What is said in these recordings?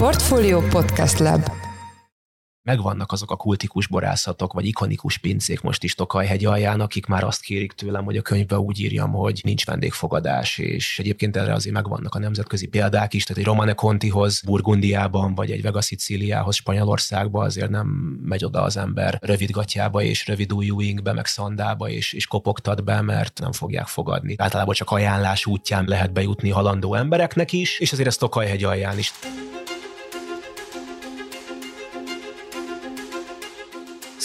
Portfolio Podcast Lab megvannak azok a kultikus borászatok, vagy ikonikus pincék most is Tokajhegy alján, akik már azt kérik tőlem, hogy a könyvbe úgy írjam, hogy nincs vendégfogadás, és egyébként erre azért megvannak a nemzetközi példák is, tehát egy Romane Contihoz Burgundiában, vagy egy Vega Siciliához Spanyolországban azért nem megy oda az ember rövid gatyába és rövid ujjú ingbe, meg szandába, és, és kopogtat be, mert nem fogják fogadni. Általában csak ajánlás útján lehet bejutni halandó embereknek is, és azért ez Tokajhegy alján is.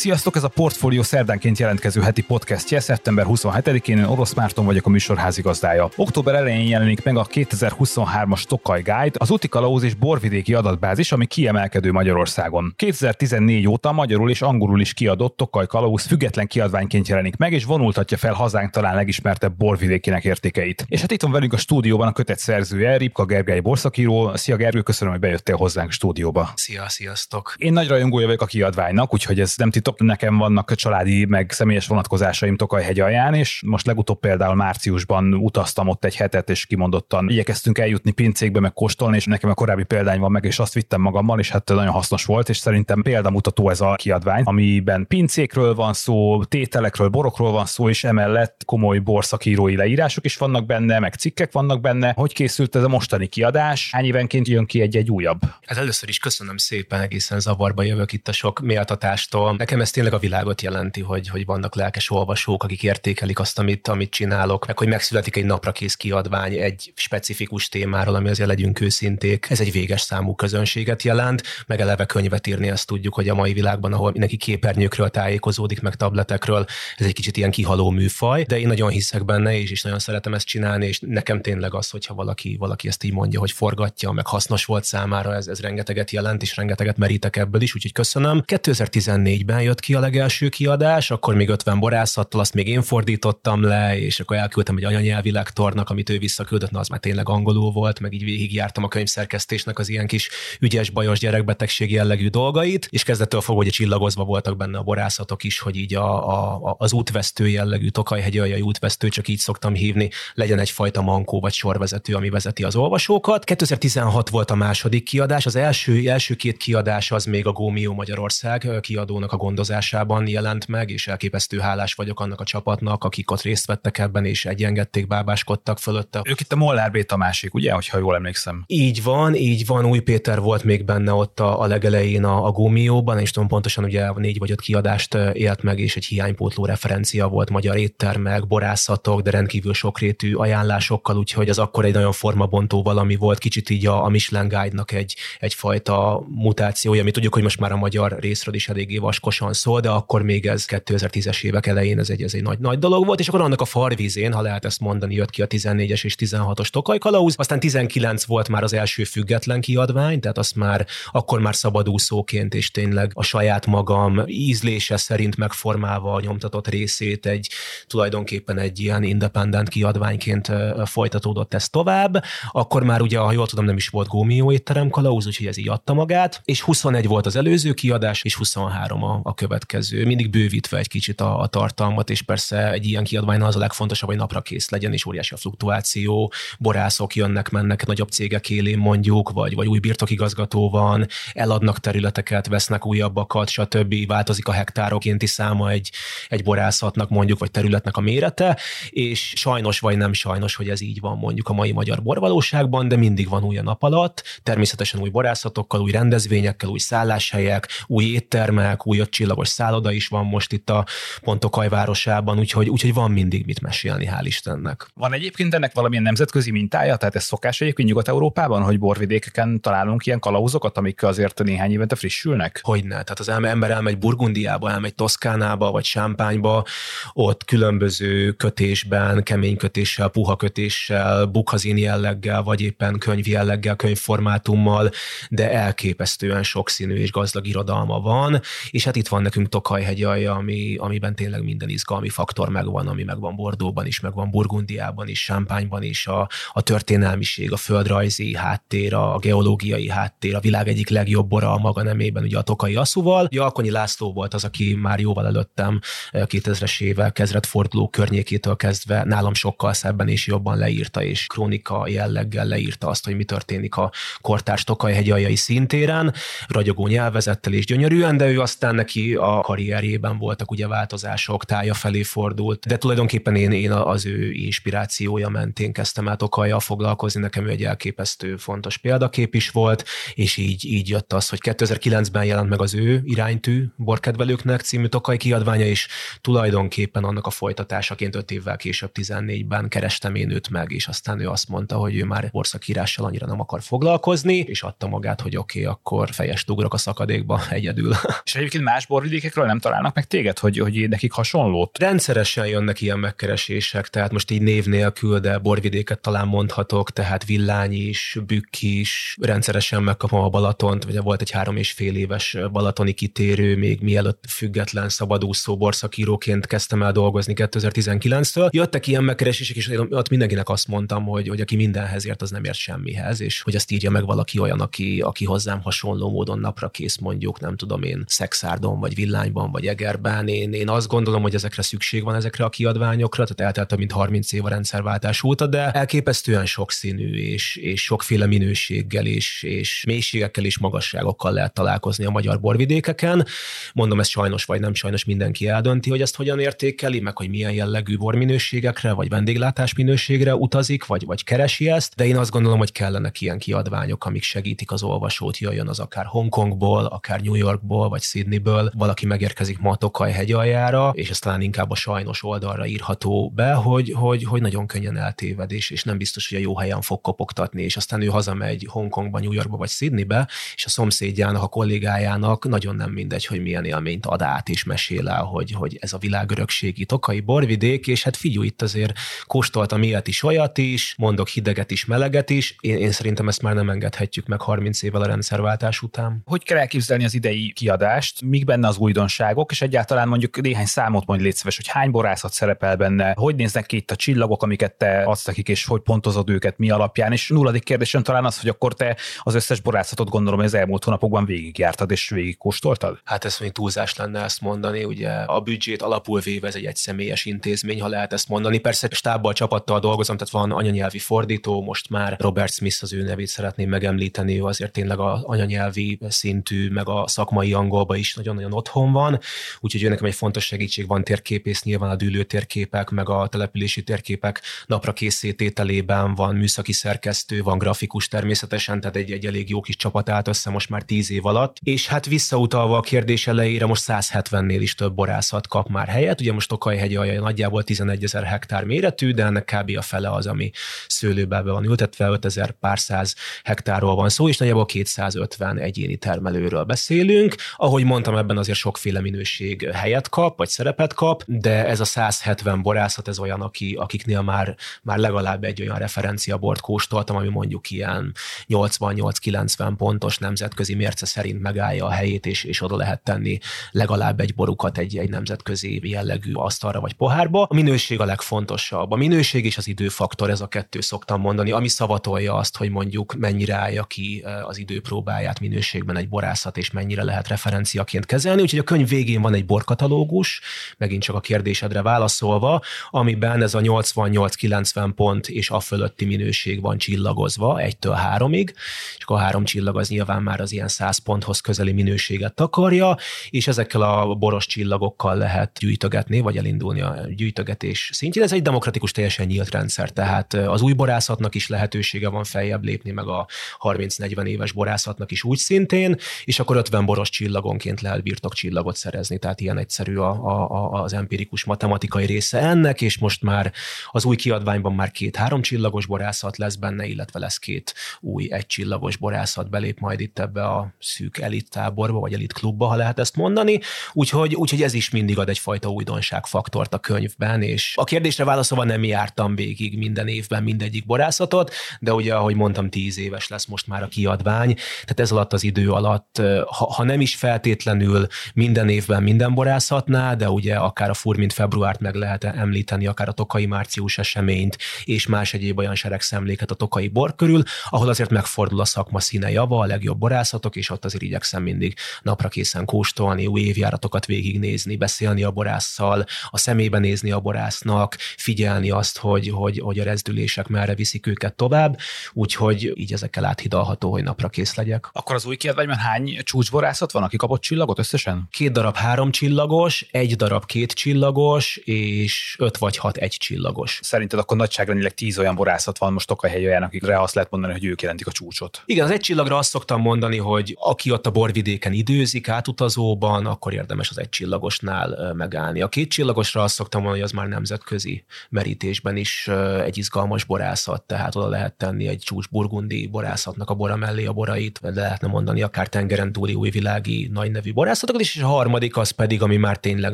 Sziasztok, ez a Portfolio szerdánként jelentkező heti podcastje. Szeptember 27-én én Orosz Márton vagyok a műsor házigazdája. Október elején jelenik meg a 2023-as Tokaj Guide, az úti kalauz és borvidéki adatbázis, ami kiemelkedő Magyarországon. 2014 óta magyarul és angolul is kiadott Tokaj Kalauz független kiadványként jelenik meg, és vonultatja fel hazánk talán legismertebb borvidékének értékeit. És hát itt van velünk a stúdióban a kötet szerzője, Ripka Gergely borszakíró. Szia Gergő, köszönöm, hogy bejöttél hozzánk stúdióba. Szia, sziasztok. Én nagy rajongója vagyok a kiadványnak, úgyhogy ez nem titok, nekem vannak családi, meg személyes vonatkozásaim Tokajhegy alján, és most legutóbb például márciusban utaztam ott egy hetet, és kimondottan igyekeztünk eljutni pincékbe, meg kóstolni, és nekem a korábbi példány van meg, és azt vittem magammal, és hát nagyon hasznos volt, és szerintem példamutató ez a kiadvány, amiben pincékről van szó, tételekről, borokról van szó, és emellett komoly borszakírói leírások is vannak benne, meg cikkek vannak benne. Hogy készült ez a mostani kiadás? Hány évenként jön ki egy-egy újabb? Hát először is köszönöm szépen, egészen zavarba jövök itt a sok méltatástól. Nekem ez tényleg a világot jelenti, hogy, hogy vannak lelkes olvasók, akik értékelik azt, amit, amit csinálok, meg hogy megszületik egy napra kész kiadvány egy specifikus témáról, ami azért legyünk őszinték. Ez egy véges számú közönséget jelent, meg eleve könyvet írni, azt tudjuk, hogy a mai világban, ahol mindenki képernyőkről tájékozódik, meg tabletekről, ez egy kicsit ilyen kihaló műfaj, de én nagyon hiszek benne, és is nagyon szeretem ezt csinálni, és nekem tényleg az, hogyha valaki, valaki ezt így mondja, hogy forgatja, meg hasznos volt számára, ez, ez rengeteget jelent, és rengeteget merítek ebből is, úgyhogy köszönöm. 2014-ben jött ki a legelső kiadás, akkor még 50 borászattal, azt még én fordítottam le, és akkor elküldtem egy anyanyelvi lektornak, amit ő visszaküldött, na az már tényleg angolul volt, meg így végigjártam a könyvszerkesztésnek az ilyen kis ügyes, bajos gyerekbetegség jellegű dolgait, és kezdettől fogva, hogy csillagozva voltak benne a borászatok is, hogy így a, a, az útvesztő jellegű, Tokajhegyi útvesztő, csak így szoktam hívni, legyen egyfajta mankó vagy sorvezető, ami vezeti az olvasókat. 2016 volt a második kiadás, az első, első két kiadás az még a Gómió Magyarország kiadónak a gondozásában jelent meg, és elképesztő hálás vagyok annak a csapatnak, akik ott részt vettek ebben, és egyengedték, bábáskodtak fölötte. Ők itt a Mollár Béta másik, ugye, hogyha jól emlékszem? Így van, így van. Új Péter volt még benne ott a, a legelején a, a Gómióban, és tudom pontosan ugye négy vagy öt kiadást élt meg, és egy hiánypótló referencia volt magyar éttermek, borászatok, de rendkívül sokrétű ajánlásokkal, úgyhogy az akkor egy nagyon formabontó valami volt, kicsit így a, a Michelin Guide-nak egy, egyfajta mutációja, ami tudjuk, hogy most már a magyar részről is eléggé vaskosan szól, de akkor még ez 2010-es évek elején ez egy, ez egy nagy, nagy dolog volt, és akkor annak a farvízén, ha lehet ezt mondani, jött ki a 14-es és 16-os Tokaj Kalauz, aztán 19 volt már az első független kiadvány, tehát azt már akkor már szabadúszóként és tényleg a saját magam ízlése szerint megformálva a nyomtatott részét egy tulajdonképpen egy ilyen independent kiadványként folytatódott ez tovább. Akkor már ugye, ha jól tudom, nem is volt Gómió étterem kalauz, úgyhogy ez így adta magát, és 21 volt az előző kiadás, és 23 a, a következő. Mindig bővítve egy kicsit a, a tartalmat, és persze egy ilyen kiadványnál az a legfontosabb, hogy napra kész legyen, és óriási a fluktuáció, borászok jönnek, mennek nagyobb cégek élén mondjuk, vagy, vagy új birtokigazgató van, eladnak területeket, vesznek újabbakat, stb. Változik a hektárokénti száma egy, egy borászatnak mondjuk, vagy területnek a mérete, és sajnos vagy nem sajnos, hogy ez így van mondjuk a mai magyar borvalóságban, de mindig van új a nap alatt, természetesen új borászatokkal, új rendezvényekkel, új szálláshelyek, új éttermek, új csillagos szálloda is van most itt a Pontokaj városában, úgyhogy, úgyhogy van mindig mit mesélni, hál' Istennek. Van egyébként ennek valamilyen nemzetközi mintája? Tehát ez szokás egyébként Nyugat-Európában, hogy borvidékeken találunk ilyen kalauzokat, amik azért néhány évente frissülnek? Hogyne. Tehát az ember elmegy Burgundiába, elmegy Toszkánába, vagy Sámpányba, ott különböző kötésben, kemény kötéssel, puha kötéssel, bukhazin jelleggel, vagy éppen könyv jelleggel, könyvformátummal, de elképesztően sokszínű és gazdag irodalma van, és hát itt van nekünk Tokaj alja, ami, amiben tényleg minden izgalmi faktor megvan, ami megvan Bordóban is, megvan Burgundiában is, Sámpányban is, a, a történelmiség, a földrajzi háttér, a geológiai háttér, a világ egyik legjobb bora a maga nemében, ugye a Tokai Aszúval. Ja, Alkonyi László volt az, aki már jóval előttem 2000-es évek kezdetforduló környékétől kezdve nálam sokkal szebben és jobban leírta, és krónika jelleggel leírta azt, hogy mi történik a kortárs Tokaj hegyaljai szintéren, ragyogó nyelvezettel és gyönyörűen, de ő aztán neki a karrierjében voltak ugye változások, tája felé fordult, de tulajdonképpen én, én az ő inspirációja mentén kezdtem el Tokajjal foglalkozni, nekem ő egy elképesztő fontos példakép is volt, és így, így jött az, hogy 2009-ben jelent meg az ő iránytű borkedvelőknek című Tokaj kiadványa, és tulajdonképpen annak a folytatásaként öt évvel később 14-ben kerestem én őt meg, és aztán ő azt mondta, hogy ő már borszakírással annyira nem akar foglalkozni, és adta magát, hogy oké, okay, akkor fejes ugrok a szakadékba egyedül. És egyébként más borvidékekről nem találnak meg téged, hogy, hogy nekik hasonlót? Rendszeresen jönnek ilyen megkeresések, tehát most így név nélkül, de borvidéket talán mondhatok, tehát Villány is, Bükk is, rendszeresen megkapom a Balatont, vagy volt egy három és fél éves balatoni kitérő, még mielőtt független szabadúszó borszakíróként kezdtem el dolgozni 2019-től. Jöttek ilyen megkeresések, és ott mindenkinek azt mondtam, hogy, hogy aki mindenhez ért, az nem ért semmihez, és hogy azt írja meg valaki olyan, aki, aki hozzám hasonló módon napra kész mondjuk, nem tudom én, Szexárdon, vagy Villányban, vagy Egerben. Én, én azt gondolom, hogy ezekre szükség van ezekre a kiadványokra, tehát eltelt több mint 30 év a rendszerváltás óta, de elképesztően sokszínű és, és sokféle minőséggel és, és mélységekkel és magasságokkal lehet találkozni a magyar borvidékeken. Mondom, ez sajnos vagy nem sajnos mindenki eldönti, hogy ezt hogyan értékeli, meg hogy milyen jellegű borminőségekre vagy vendéglátás minőségre utazik, vagy, vagy keresi ezt, de én azt gondolom, hogy kellenek ilyen kiadványok, amik segítik az olvasót, jöjjön az akár Hongkongból, akár New Yorkból, vagy Sydneyből, valaki megérkezik ma a Tokaj hegyaljára, és ez talán inkább a sajnos oldalra írható be, hogy, hogy, hogy nagyon könnyen eltéved, és, és nem biztos, hogy a jó helyen fog kopogtatni, és aztán ő hazamegy Hongkongba, New Yorkba vagy Sydneybe, és a szomszédjának, a kollégájának nagyon nem mindegy, hogy milyen élményt ad át és mesél el, hogy, hogy ez a világörökségi tokai borvidék, és hát figyelj, itt azért kóstoltam ilyet is, olyat is, mondok hideget is, meleget is. Én, én szerintem ezt már nem engedhetjük meg 30 évvel a rendszerváltás után. Hogy kell elképzelni az idei kiadást? Mik benne az újdonságok, és egyáltalán mondjuk néhány számot mondj légy szíves, hogy hány borászat szerepel benne, hogy néznek ki itt a csillagok, amiket te adsz nekik, és hogy pontozod őket, mi alapján. És nulladik kérdésem talán az, hogy akkor te az összes borászatot gondolom, hogy az elmúlt hónapokban végigjártad és végigkóstoltad? Hát ez még túlzás lenne ezt mondani, ugye a büdzsét alapul véve ez egy egyszemélyes intézmény, ha lehet ezt mondani. Persze stábbal, csapattal dolgozom, tehát van anyanyelvi fordító, most már Robert Smith az ő nevét szeretném megemlíteni, ő azért tényleg a anyanyelvi szintű, meg a szakmai angolba is nagyon-nagyon otthon van, úgyhogy ő nekem egy fontos segítség van térképész, nyilván a dűlő térképek, meg a települési térképek napra készítételében van műszaki szerkesztő, van grafikus természetesen, tehát egy, egy elég jó kis csapat állt össze most már tíz év alatt. És hát visszautalva a kérdés elejére, most 170-nél is több borászat kap már helyet. Ugye most Tokaj hegy alja nagyjából 11 ezer hektár méretű, de ennek kb. a fele az, ami szőlőbe van ültetve, 5000 pár száz hektárról van szó, és nagyjából 250 egyéni termelőről beszélünk. Ahogy mondtam, ebben azért sokféle minőség helyet kap, vagy szerepet kap, de ez a 170 borászat, ez olyan, aki, akiknél már, már legalább egy olyan referenciabort kóstoltam, ami mondjuk ilyen 88-90 pontos nemzetközi mérce szerint megállja a helyét, és, és oda lehet tenni legalább egy borukat egy, egy nemzetközi jellegű asztalra vagy pohárba. A minőség a legfontosabb. A minőség és az időfaktor, ez a kettő szoktam mondani, ami szavatolja azt, hogy mondjuk mennyire állja ki e, az időpróbáját minőségben egy borászat, és mennyire lehet referenciaként kezelni. Úgyhogy a könyv végén van egy borkatalógus, megint csak a kérdésedre válaszolva, amiben ez a 88-90 pont és a fölötti minőség van csillagozva, egytől háromig, és a három csillag az nyilván már az ilyen 100 ponthoz közeli minőséget takarja, és ezekkel a boros csillagokkal lehet gyűjtögetni, vagy elindulni a gyűjtögetés szintjén. Ez egy demokratikus, teljesen nyílt rendszer, tehát az új borászatnak is lehetősége van feljebb lépni, meg a 30-40 éves borászatnak is úgy szintén, és akkor 50 boros csillagonként lehet birtok csillagot szerezni, tehát ilyen egyszerű a, a, az empirikus matematikai része ennek, és most már az új kiadványban már két-három csillagos borászat lesz benne, illetve lesz két új egycsillagos borászat belép majd itt ebbe a szűk elit táborba, vagy elit klubba, ha lehet ezt mondani. Úgyhogy, úgyhogy ez is mindig ad egyfajta újdonságfaktort a könyvben, és a kérdésre válaszolva nem jártam végig minden évben mindegyik borászatot, de ugye, ahogy mondtam, tíz éves lesz most már a kiadvány, tehát ez alatt az idő alatt, ha, ha nem is feltétlenül minden évben minden borászatnál, de ugye akár a Furmint februárt meg lehet említeni, akár a Tokai március eseményt, és más egyéb olyan seregszemléket a Tokai bor körül, ahol azért megfordul a szakma színe java, a legjobb borászatok, és ott azért igyekszem mindig napra készen kóstolni, új évjáratokat végignézni, beszélni a borásszal, a szemébe nézni a borásznak, figyelni azt, hogy, hogy, hogy a rezdülések merre viszik őket tovább, úgyhogy így ezekkel áthidalható, hogy napra kész legyek. Akkor az új kiadványban hány csúcsborászat van, aki kapott csillagot összesen? Két darab három csillagos, egy darab két csillagos, és öt vagy hat egy csillagos. Szerinted akkor nagyságrendileg tíz olyan borászat van most Tokaj akikre azt lehet mondani, hogy ők jelentik a csúcsot. Igen, az egy csillagra azt szoktam mondani, hogy aki ott a borvidéken időzik átutazóban, akkor érdemes az egy csillagosnál megállni. A két csillagosra azt szoktam mondani, hogy az már nemzetközi merítésben is egy izgalmas borászat, tehát oda lehet tenni egy csúcs burgundi borászatnak a bora mellé a borait, vagy lehetne mondani akár tengeren túli újvilági nagy nevű borászatokat is, és a harmadik az pedig, ami már tényleg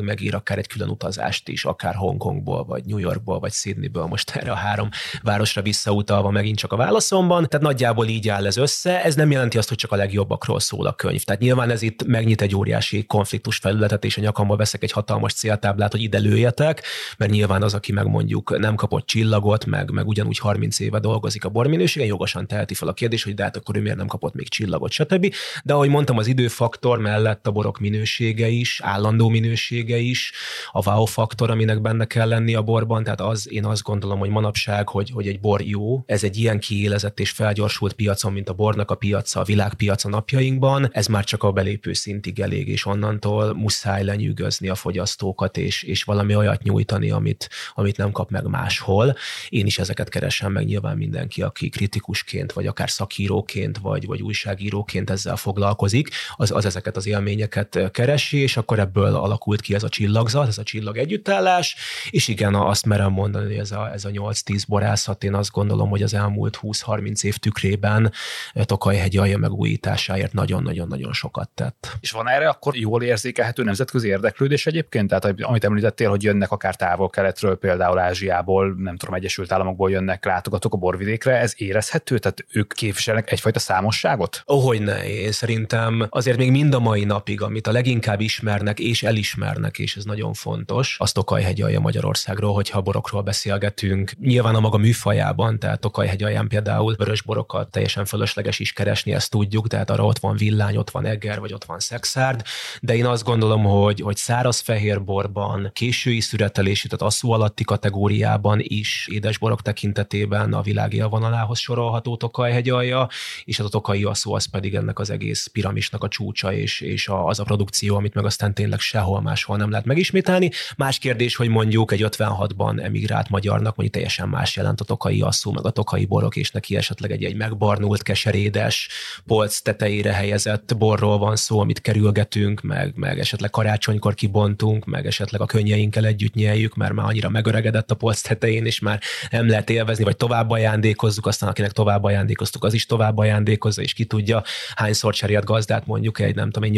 megír akár egy külön utazást is, akár Hongkongból, vagy New Yorkból, vagy Sydneyből, most erre a három városra visszautalva megint csak a válaszomban. Tehát nagyjából így áll ez össze. Ez nem jelenti azt, hogy csak a legjobbakról szól a könyv. Tehát nyilván ez itt megnyit egy óriási konfliktus felületet, és a nyakamba veszek egy hatalmas céltáblát, hogy ide lőjetek, mert nyilván az, aki meg mondjuk nem kapott csillagot, meg, meg ugyanúgy 30 éve dolgozik a borminőségen, jogosan teheti fel a kérdés, hogy de hát akkor ő miért nem kapott még csillagot, stb. De ahogy mondtam, az időfaktor mellett a borok minősége is, állandó minősége is, a wow faktor, aminek benne kell lenni a borban, tehát az, én azt gondolom, hogy manapság, hogy, hogy egy bor jó, ez egy ilyen kiélezett és felgyorsult piacon, mint a bornak a piaca, a világpiaca napjainkban, ez már csak a belépő szintig elég, és onnantól muszáj lenyűgözni a fogyasztókat, és, és valami olyat nyújtani, amit, amit nem kap meg máshol. Én is ezeket keresem meg nyilván mindenki, aki kritikusként, vagy akár szakíróként, vagy, vagy újságíróként ezzel foglalkozik, az, az ezeket az élményeket keresi, és akkor ebből alakult ki ez a csillagzat, ez a csillag együttállás, és igen, azt merem mondani, hogy ez a, ez a 8-10 borászat, én azt gondolom, hogy az elmúlt 20-30 év tükrében Tokajhegy alja megújításáért nagyon-nagyon-nagyon sokat tett. És van erre akkor jól érzékelhető nemzetközi érdeklődés egyébként? Tehát amit említettél, hogy jönnek akár távol-keletről, például Ázsiából, nem tudom, Egyesült Államokból jönnek látogatók a borvidékre, ez érezhető? Tehát ők képviselnek egyfajta számosságot? Ó, hogy ne, én szerintem azért még mind a mai napig, amit a leginkább ismernek és elismernek, és ez nagyon fontos, az Tokajhegy alja Magyarországról, hogyha borokról beszélgetünk. Nyilván a maga műfajában, tehát Tokajhegy alján például vörös borokat teljesen fölösleges is keresni, ezt tudjuk, tehát arra ott van villány, ott van egger, vagy ott van szexárd, de én azt gondolom, hogy, hogy száraz fehér borban, késői szüretelésű, tehát asszú alatti kategóriában is édesborok tekintetében a világ élvonalához sorolható Tokajhegy alja, és az a Tokai asszú az pedig ennek az egész piramisnak a csúcsa, és, és az a produkció, amit meg aztán tényleg sehol máshol nem lehet megismételni. Más kérdés, hogy mondjuk egy 56-ban emigrált magyarnak, mondjuk teljesen más jelent a Tokai asszú, meg a Tokai borok, és neki esetleg egy, egy megbarnult, keserédes, polc tetejére helyezett borról van szó, amit kerülgetünk, meg, meg esetleg karácsonykor kibontunk, meg esetleg a könnyeinkkel együtt nyeljük, mert már annyira megöregedett a polc tetején, és már nem lehet élvezni, vagy tovább ajándékozzuk, aztán akinek tovább ajándékoztuk, az is tovább ajándékozza, és ki tudja, hányszor cserélt gazdát mondjuk egy, nem tudom, egy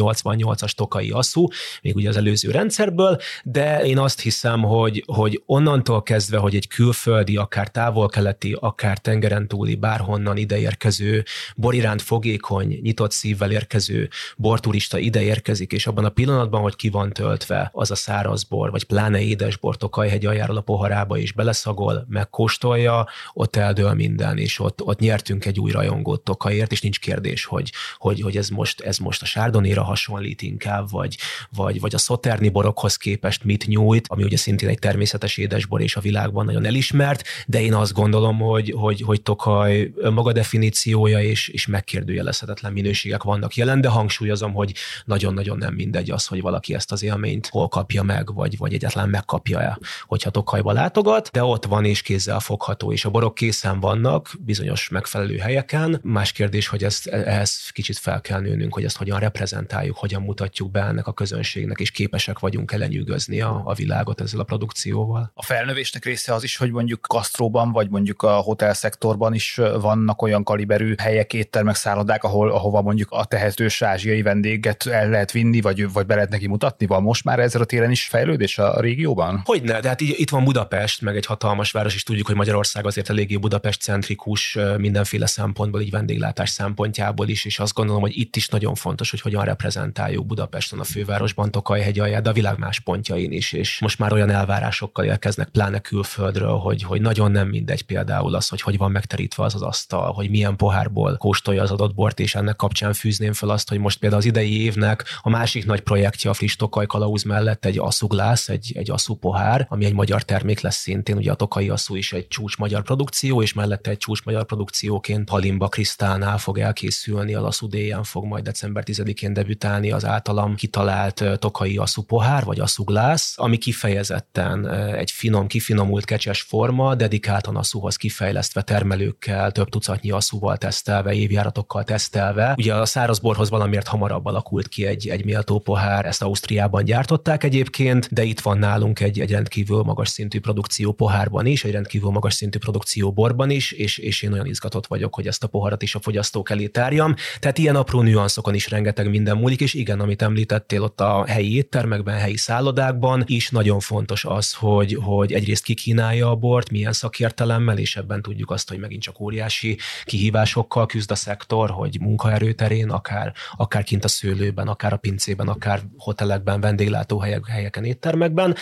88-as tokai asszú, még ugye az előző rendszerből, de én azt hiszem, hogy, hogy onnantól kezdve, hogy egy külföldi, akár távol-keleti, akár tengeren túli, bárhonnan ideérkező, boriránt fogékony, nyitott szívvel érkező borturista ide érkezik, és abban a pillanatban, hogy ki van töltve az a száraz bor, vagy pláne édesbor Tokajhegy aljáról a poharába is beleszagol, megkóstolja, ott eldől minden, és ott, ott nyertünk egy új rajongót Tokajért, és nincs kérdés, hogy, hogy, hogy ez, most, ez most a sárdonéra hasonlít inkább, vagy, vagy, vagy a szoterni borokhoz képest mit nyújt, ami ugye szintén egy természetes édesbor és a világban nagyon elismert, de én azt gondolom, hogy, hogy, hogy Tokaj maga definíciója és, és megkérdőjelezhetetlen minőségek vannak jelen, de hangsúlyozom, hogy nagyon-nagyon nem mindegy az, hogy valaki ezt az élményt hol kapja meg, vagy, vagy egyáltalán megkapja-e, hogyha Tokajba látogat, de ott van és kézzel fogható, és a borok készen vannak bizonyos megfelelő helyeken. Más kérdés, hogy ezt, ehhez kicsit fel kell nőnünk, hogy ezt hogyan reprezentáljuk, hogyan mutatjuk be ennek a közönségnek, és képesek vagyunk elenyűgözni a, a világot ezzel a produkcióval. A felnövésnek része az is, hogy mondjuk Kastróban, vagy mondjuk a hotel szektorban is vannak olyan kaliberű helyek, éttermek, szállodák, ahol, ahova mondjuk a tehetős ázsiai vendéget el lehet vinni, vagy, vagy be lehet neki mutatni? Van most már ezzel a téren is fejlődés a régióban? Hogyne, de hát itt van Budapest, meg egy hatalmas város, és tudjuk, hogy Magyarország azért eléggé Budapest centrikus mindenféle szempontból, így vendéglátás szempontjából is, és azt gondolom, hogy itt is nagyon fontos, hogy hogyan reprezentáljuk használjuk Budapesten, a fővárosban, Tokajhegy alján, de a világ más pontjain is, és most már olyan elvárásokkal érkeznek, pláne külföldről, hogy, hogy nagyon nem mindegy például az, hogy hogy van megterítve az az asztal, hogy milyen pohárból kóstolja az adott bort, és ennek kapcsán fűzném fel azt, hogy most például az idei évnek a másik nagy projektje a friss Tokaj Kalauz mellett egy asszuglász, egy, egy pohár, ami egy magyar termék lesz szintén, ugye a Tokai asszú is egy csúcs magyar produkció, és mellette egy csúcs magyar produkcióként Halimba Krisztánál fog elkészülni, az asszú fog majd december 10-én debütálni az általam kitalált Tokai asszú pohár, vagy asszuglász, ami kifejezetten egy finom, kifinomult kecses forma, dedikáltan asszúhoz kifejlesztve termelőkkel, több tucatnyi asszúval tesztelve, évjáratokkal tesztelve. Ugye a szárazborhoz valamiért hamarabb alakult ki egy, egy méltó pohár, ezt Ausztriában gyártották egyébként, de itt van nálunk egy, egy rendkívül magas szintű produkció pohárban is, egy rendkívül magas szintű produkció borban is, és, és én olyan izgatott vagyok, hogy ezt a poharat is a fogyasztók elé tárjam. Tehát ilyen apró nüanszokon is rengeteg minden múlik, és igen, amit említettél ott a helyi éttermekben, helyi szállodákban is nagyon fontos az, hogy, hogy egyrészt ki kínálja a bort, milyen szakértelemmel, és ebben tudjuk azt, hogy megint csak óriási kihívásokkal küzd a szektor, hogy munkaerőterén, akár, akár kint a szőlőben, akár a pincében, akár hotelekben, vendéglátóhelyek, helyeken, éttermekben.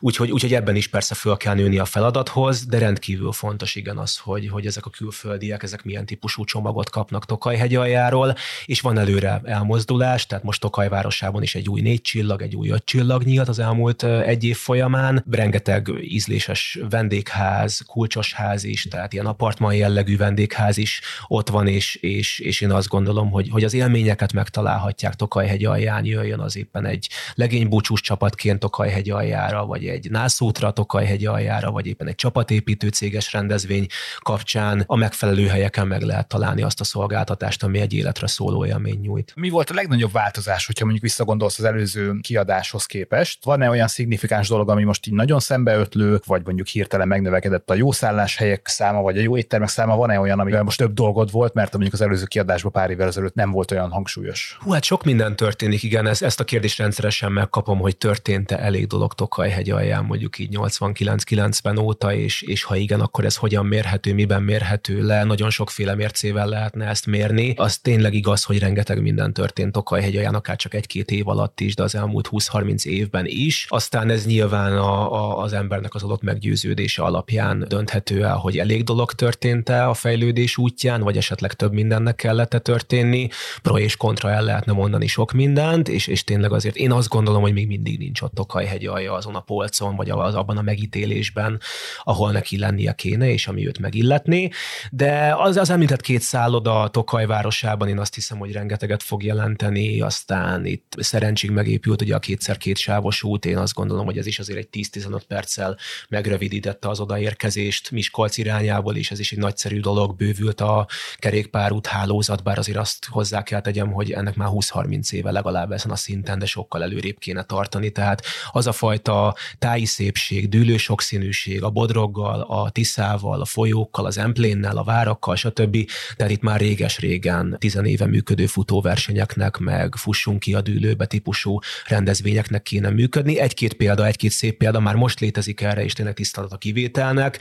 Úgyhogy, úgyhogy ebben is persze föl kell nőni a feladathoz, de rendkívül fontos igen az, hogy, hogy ezek a külföldiek, ezek milyen típusú csomagot kapnak Tokaj aljáról, és van előre elmozdulás, tehát most Tokaj városában is egy új négy csillag, egy új öt csillag nyílt az elmúlt egy év folyamán. Rengeteg ízléses vendégház, kulcsos ház is, tehát ilyen apartman jellegű vendégház is ott van, és, és, és én azt gondolom, hogy, hogy az élményeket megtalálhatják Tokajhegy alján, jöjjön az éppen egy legénybúcsús csapatként Tokajhegy aljára, vagy egy nászútra Tokajhegy aljára, vagy éppen egy csapatépítő céges rendezvény kapcsán a megfelelő helyeken meg lehet találni azt a szolgáltatást, ami egy életre szóló élmény nyújt. Mi volt a legnagyobb változás, hogyha mondjuk visszagondolsz az előző kiadáshoz képest? Van-e olyan szignifikáns dolog, ami most így nagyon szembeötlő, vagy mondjuk hirtelen megnövekedett a jó szálláshelyek száma, vagy a jó éttermek száma? Van-e olyan, amivel most több dolgod volt, mert mondjuk az előző kiadásban pár évvel ezelőtt nem volt olyan hangsúlyos? Hú, hát sok minden történik, igen, ezt, ezt a kérdést rendszeresen megkapom, hogy történt-e elég dolog Tokajhegy alján mondjuk így 89-90 óta, és, és ha igen, akkor ez hogyan mérhető, miben mérhető le, nagyon sokféle mércével lehetne ezt mérni. Az tényleg igaz, hogy rengeteg minden történt Tokajhegy alján, akár csak egy-két év alatt is, de az elmúlt 20-30 évben is. Aztán ez nyilván a, a, az embernek az adott meggyőződése alapján dönthető el, hogy elég dolog történt-e a fejlődés útján, vagy esetleg több mindennek kellett történni. Pro és kontra el lehetne mondani sok mindent, és, és tényleg azért én azt gondolom, hogy még mindig nincs ott Tokajhegy alja azon a polcon, vagy az abban a megítélésben, ahol neki lennie kéne, és ami őt megilletné. De az, az említett két szálloda Tokaj városában én azt hiszem, hogy rengeteget fog jelenteni, aztán itt szerencség megépült ugye a kétszer két sávos út, én azt gondolom, hogy ez is azért egy 10-15 perccel megrövidítette az odaérkezést Miskolc irányából, és ez is egy nagyszerű dolog, bővült a kerékpárút hálózat, bár azért azt hozzá kell tegyem, hogy ennek már 20-30 éve legalább ezen a szinten, de sokkal előrébb kéne tartani. Tehát az a fajta táji szépség, dűlő sokszínűség, a bodroggal, a tiszával, a folyókkal, az emplénnel, a várakkal, stb. Tehát itt már réges-régen, tizen éve működő futóversenyeknek, meg fussunk ki a dűlőbe típusú rendezvényeknek kéne működni. Egy-két példa, egy-két szép példa már most létezik erre, és tényleg tisztelet a kivételnek,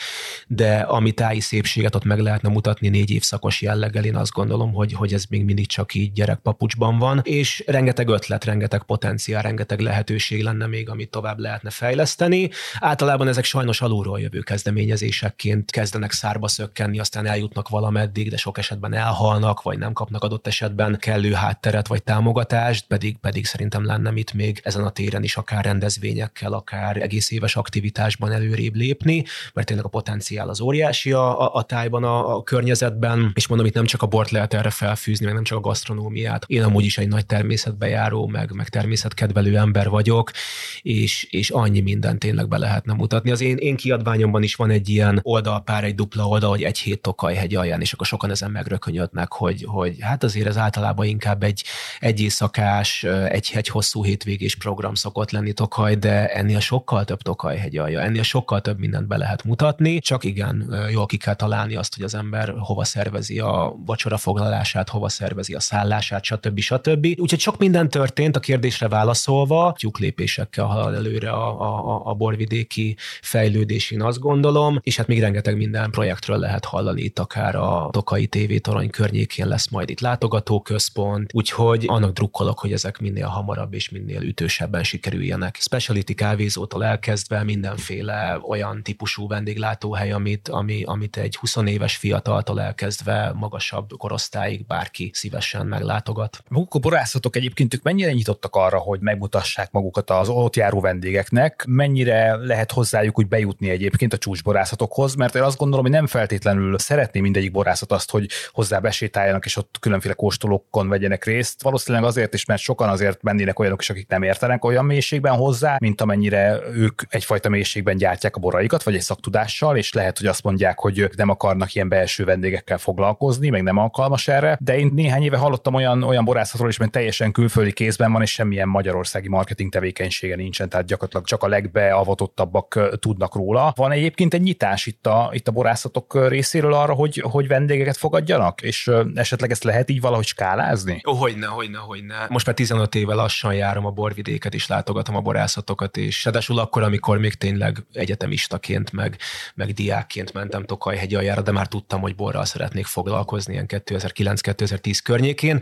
de ami táji szépséget ott meg lehetne mutatni négy évszakos jelleggel, én azt gondolom, hogy, hogy ez még mindig csak így gyerekpapucsban van, és rengeteg ötlet, rengeteg potenciál, rengeteg lehetőség lenne még, amit tovább lehetne fejleszteni. Általában ezek sajnos alulról jövő kezdeményezésekként kezdenek szárba szökkenni, aztán eljutnak valameddig, de sok esetben elhalnak, vagy nem kapnak adott esetben kellő hátteret vagy támogatást, pedig, pedig szerintem lenne itt még ezen a téren is akár rendezvényekkel, akár egész éves aktivitásban előrébb lépni, mert tényleg a potenciál az óriási a, a, a tájban, a, a környezetben, és mondom, itt nem csak a bort lehet erre felfűzni, meg nem csak a gasztronómiát. Én amúgy is egy nagy természetbe járó, meg, meg természetkedvelő ember vagyok, és, és annyi mindent tényleg be lehetne mutatni. Az én, én kiadványomban is van egy ilyen oldalpár, egy dupla oldal, hogy egy hét Tokajhegy alján, és akkor sokan ezen megrökönyödnek, hogy, hogy hát azért ez általában inkább egy, egy éjszakás, egy, egy hosszú hétvégés program szokott lenni Tokaj, de ennél sokkal több Tokajhegy alja, ennél sokkal több mindent be lehet mutatni, csak igen, jól ki kell találni azt, hogy az ember hova szervezi a vacsora foglalását, hova szervezi a szállását, stb. stb. Úgyhogy sok minden történt a kérdésre válaszolva, tyúklépésekkel halad előre a, a, a borvidéki fejlődés, én azt gondolom, és hát még rengeteg minden projektről lehet hallani. Itt, akár a Tokai TV torony környékén lesz majd itt látogatóközpont, úgyhogy annak drukkolok, dolog, hogy ezek minél hamarabb és minél ütősebben sikerüljenek. Speciality kávézótól elkezdve mindenféle olyan típusú vendéglátóhely, amit, ami, amit egy 20 éves fiataltól elkezdve magasabb korosztályig bárki szívesen meglátogat. Maguk a borászatok egyébként ők mennyire nyitottak arra, hogy megmutassák magukat az ott járó vendégeknek, mennyire lehet hozzájuk úgy bejutni egyébként a csúcsborászatokhoz, mert én azt gondolom, hogy nem feltétlenül szeretné mindegyik borászat azt, hogy hozzá besétáljanak, és ott különféle kóstolókon vegyenek részt. Valószínűleg azért is, mert sokan azért mennének olyanok is, akik nem értenek olyan mélységben hozzá, mint amennyire ők egyfajta mélységben gyártják a boraikat, vagy egy szaktudással, és lehet, hogy azt mondják, hogy ők nem akarnak ilyen belső vendégekkel foglalkozni, meg nem alkalmas erre. De én néhány éve hallottam olyan, olyan borászatról is, mert teljesen külföldi kézben van, és semmilyen magyarországi marketing tevékenysége nincsen, tehát gyakorlatilag csak a legbeavatottabbak tudnak róla. Van egyébként egy nyitás itt a, itt a borászatok részéről arra, hogy, hogy vendégeket fogadjanak, és esetleg ezt lehet így valahogy skálázni? Hogyne, hogyne, hogyne. Most már 15 éve lassan járom a borvidéket, és látogatom a borászatokat, és ráadásul akkor, amikor még tényleg egyetemistaként, meg, meg diákként mentem Tokajhegy aljára, de már tudtam, hogy borral szeretnék foglalkozni ilyen 2009-2010 környékén,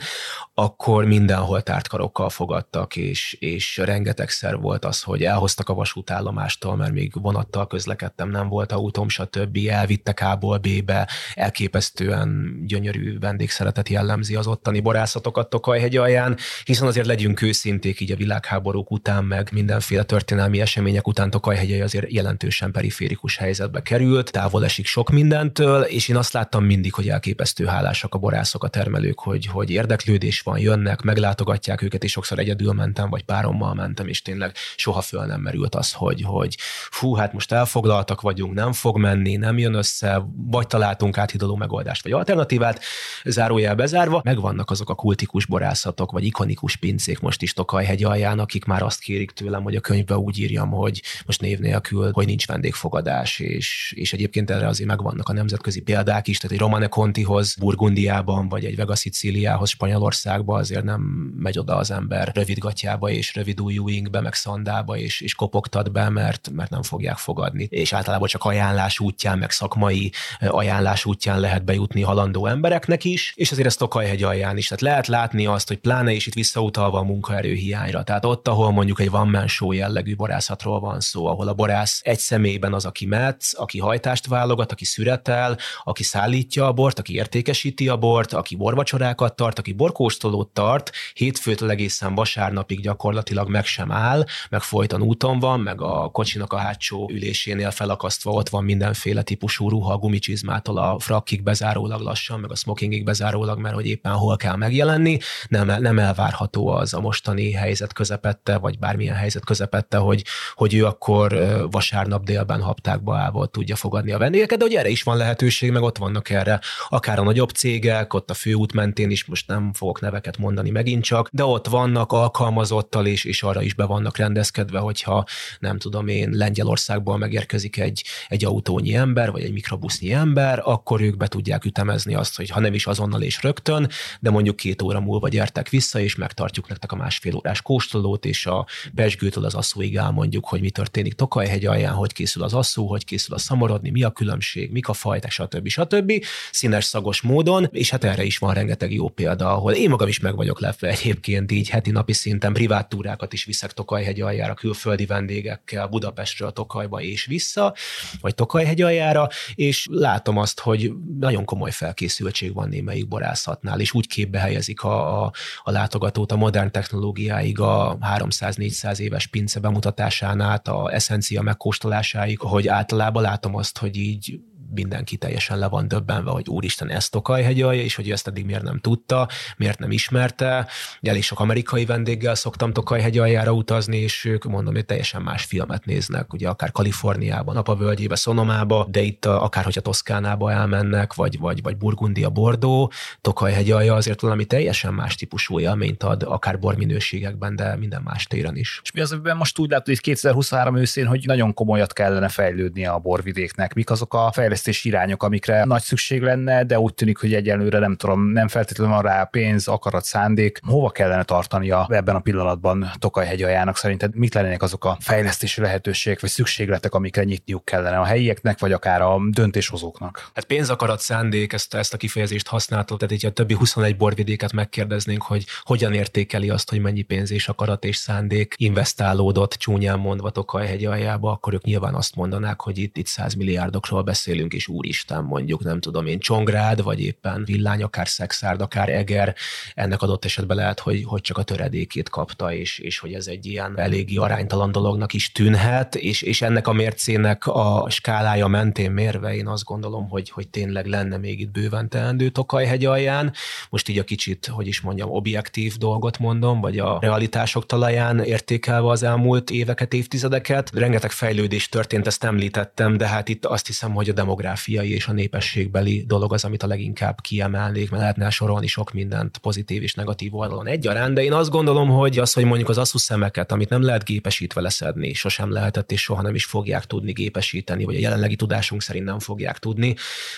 akkor mindenhol tártkarokkal fogadtak, és, és rengetegszer volt az, hogy elhoztak a vasútállomástól, mert még vonattal közlekedtem, nem volt autóm, stb. Elvittek A-ból B-be, elképesztően gyönyörű vendégszeretet jellemzi az ottani borászatokat Tokajhegy alján, hiszen azért legyünk őszinték így a világháborúk után, meg mindenféle történelmi események után Tokajhegyei azért jelentősen periférikus helyzetbe került, távol esik sok mindentől, és én azt láttam mindig, hogy elképesztő hálásak a borászok, a termelők, hogy, hogy érdeklődés van, jönnek, meglátogatják őket, és sokszor egyedül mentem, vagy párommal mentem, és tényleg soha föl nem merült az, hogy, hogy fú, hát most elfoglaltak vagyunk, nem fog menni, nem jön össze, vagy találtunk áthidaló megoldást, vagy alternatívát, zárójel bezárva, megvannak azok a kultikus borászatok, vagy ikonikus pincék most is Tokajhegy alján, akik már azt kérik tőlem, hogy a könyvbe úgy írjam, hogy most név nélkül, hogy nincs vendégfogadás, és, és egyébként erre azért megvannak a nemzetközi példák is, tehát egy Romane Contihoz Burgundiában, vagy egy Vega Siciliához Spanyolországba azért nem megy oda az ember rövidgatjába és rövid ujjú ingbe, meg szandába, és, és kopogtat be, mert, mert nem fogják fogadni. És általában csak ajánlás útján, meg szakmai ajánlás útján lehet bejutni halandó embereknek is, és azért ez Tokajhegy alján is. Tehát lehet látni azt, hogy pláne is itt visszautalva a munkaerő hiányra. Tehát ott, ahol mondjuk egy van show jellegű borászatról van szó, ahol a borász egy személyben az, aki metsz, aki hajtást válogat, aki szüretel, aki szállítja a bort, aki értékesíti a bort, aki borvacsorákat tart, aki borkóstolót tart, hétfőtől egészen vasárnapig gyakorlatilag meg sem áll, meg folyton úton van, meg a kocsinak a hátsó ülésénél felakasztva ott van mindenféle típusú ruha, a gumicsizmától a frakkig bezárólag lassan, meg a smokingig bezárólag, mert hogy éppen hol kell megjelenni. Nem, nem elvárható az a mostani helyzet közepette, vagy bármilyen helyzet közepette, hogy, hogy ő akkor vasárnap délben haptákba állva tudja fogadni a vendégeket, de hogy erre is van lehetőség, meg ott vannak erre akár a nagyobb cégek, ott a főút mentén is, most nem fogok neveket mondani megint csak, de ott vannak alkalmazottal és, és arra is be vannak rendezkedve, hogyha nem tudom én, Lengyelországból megérkezik egy, egy autónyi ember, vagy egy mikrobusznyi ember, akkor ők be tudják ütemezni azt, hogy ha nem is azonnal és rögtön, de mondjuk két óra múlva gyertek vissza, és megtartjuk nektek a másfél órás kóstolót, és a Pesgőtől az asszóig elmondjuk, hogy mi történik Tokajhegy alján, hogy készül az asszó, hogy készül a szamorodni, mi a különbség, mik a fajták, stb. stb. Színes, szagos módon, és hát erre is van rengeteg jó példa, ahol én magam is meg vagyok lepve egyébként így heti napi szinten privát túrákat is viszek Tokajhegy aljára külföldi vendégekkel Budapestről Tokajba és vissza, vagy Tokajhegy aljára, és látom azt, hogy nagyon komoly felkészültség van némelyik borászatnál, és úgy képbe helyezik a, a, a látogatót a modern technológiáig, a 300-400 éves pince bemutatásán át, a eszencia megkóstolásáig, hogy általában látom azt, hogy így mindenki teljesen le van döbbenve, hogy úristen, ezt Tokajhegy alja, és hogy ezt eddig miért nem tudta, miért nem ismerte. Elég sok amerikai vendéggel szoktam Tokajhegy aljára utazni, és ők mondom, hogy teljesen más filmet néznek, ugye akár Kaliforniában, Napavölgyébe, Szonomába, de itt akár hogyha Toszkánába elmennek, vagy, vagy, vagy Burgundia, Bordó, Tokajhegy alja azért valami teljesen más típusú élményt ad, akár borminőségekben, de minden más téren is. És mi az, amiben most úgy látod, hogy 2023 őszén, hogy nagyon komolyat kellene fejlődni a borvidéknek? Mik azok a fejlesztések, fejlesztési irányok, amikre nagy szükség lenne, de úgy tűnik, hogy egyelőre nem tudom, nem feltétlenül van rá pénz, akarat, szándék. Hova kellene tartania ebben a pillanatban Tokaj hegyajának szerinted? Mit lennének azok a fejlesztési lehetőségek vagy szükségletek, amikre nyitniuk kellene a helyieknek, vagy akár a döntéshozóknak? Hát pénz, akarat, szándék, ezt, ezt a kifejezést használtuk, tehát így a többi 21 borvidéket megkérdeznénk, hogy hogyan értékeli azt, hogy mennyi pénz és akarat és szándék investálódott csúnyán mondva Tokaj aljába, akkor ők nyilván azt mondanák, hogy itt, itt 100 milliárdokról beszélünk, és úristen mondjuk, nem tudom én, Csongrád, vagy éppen Villány, akár Szexárd, akár Eger, ennek adott esetben lehet, hogy, hogy csak a töredékét kapta, és, és hogy ez egy ilyen eléggé aránytalan dolognak is tűnhet, és, és ennek a mércének a skálája mentén mérve én azt gondolom, hogy, hogy tényleg lenne még itt bőven teendő Tokaj alján. Most így a kicsit, hogy is mondjam, objektív dolgot mondom, vagy a realitások talaján értékelve az elmúlt éveket, évtizedeket. Rengeteg fejlődés történt, ezt említettem, de hát itt azt hiszem, hogy a demográfiai és a népességbeli dolog az, amit a leginkább kiemelnék, mert lehetne sorolni sok mindent pozitív és negatív oldalon egyaránt, de én azt gondolom, hogy az, hogy mondjuk az asszus szemeket, amit nem lehet gépesítve leszedni, sosem lehetett és soha nem is fogják tudni gépesíteni, vagy a jelenlegi tudásunk szerint nem fogják tudni,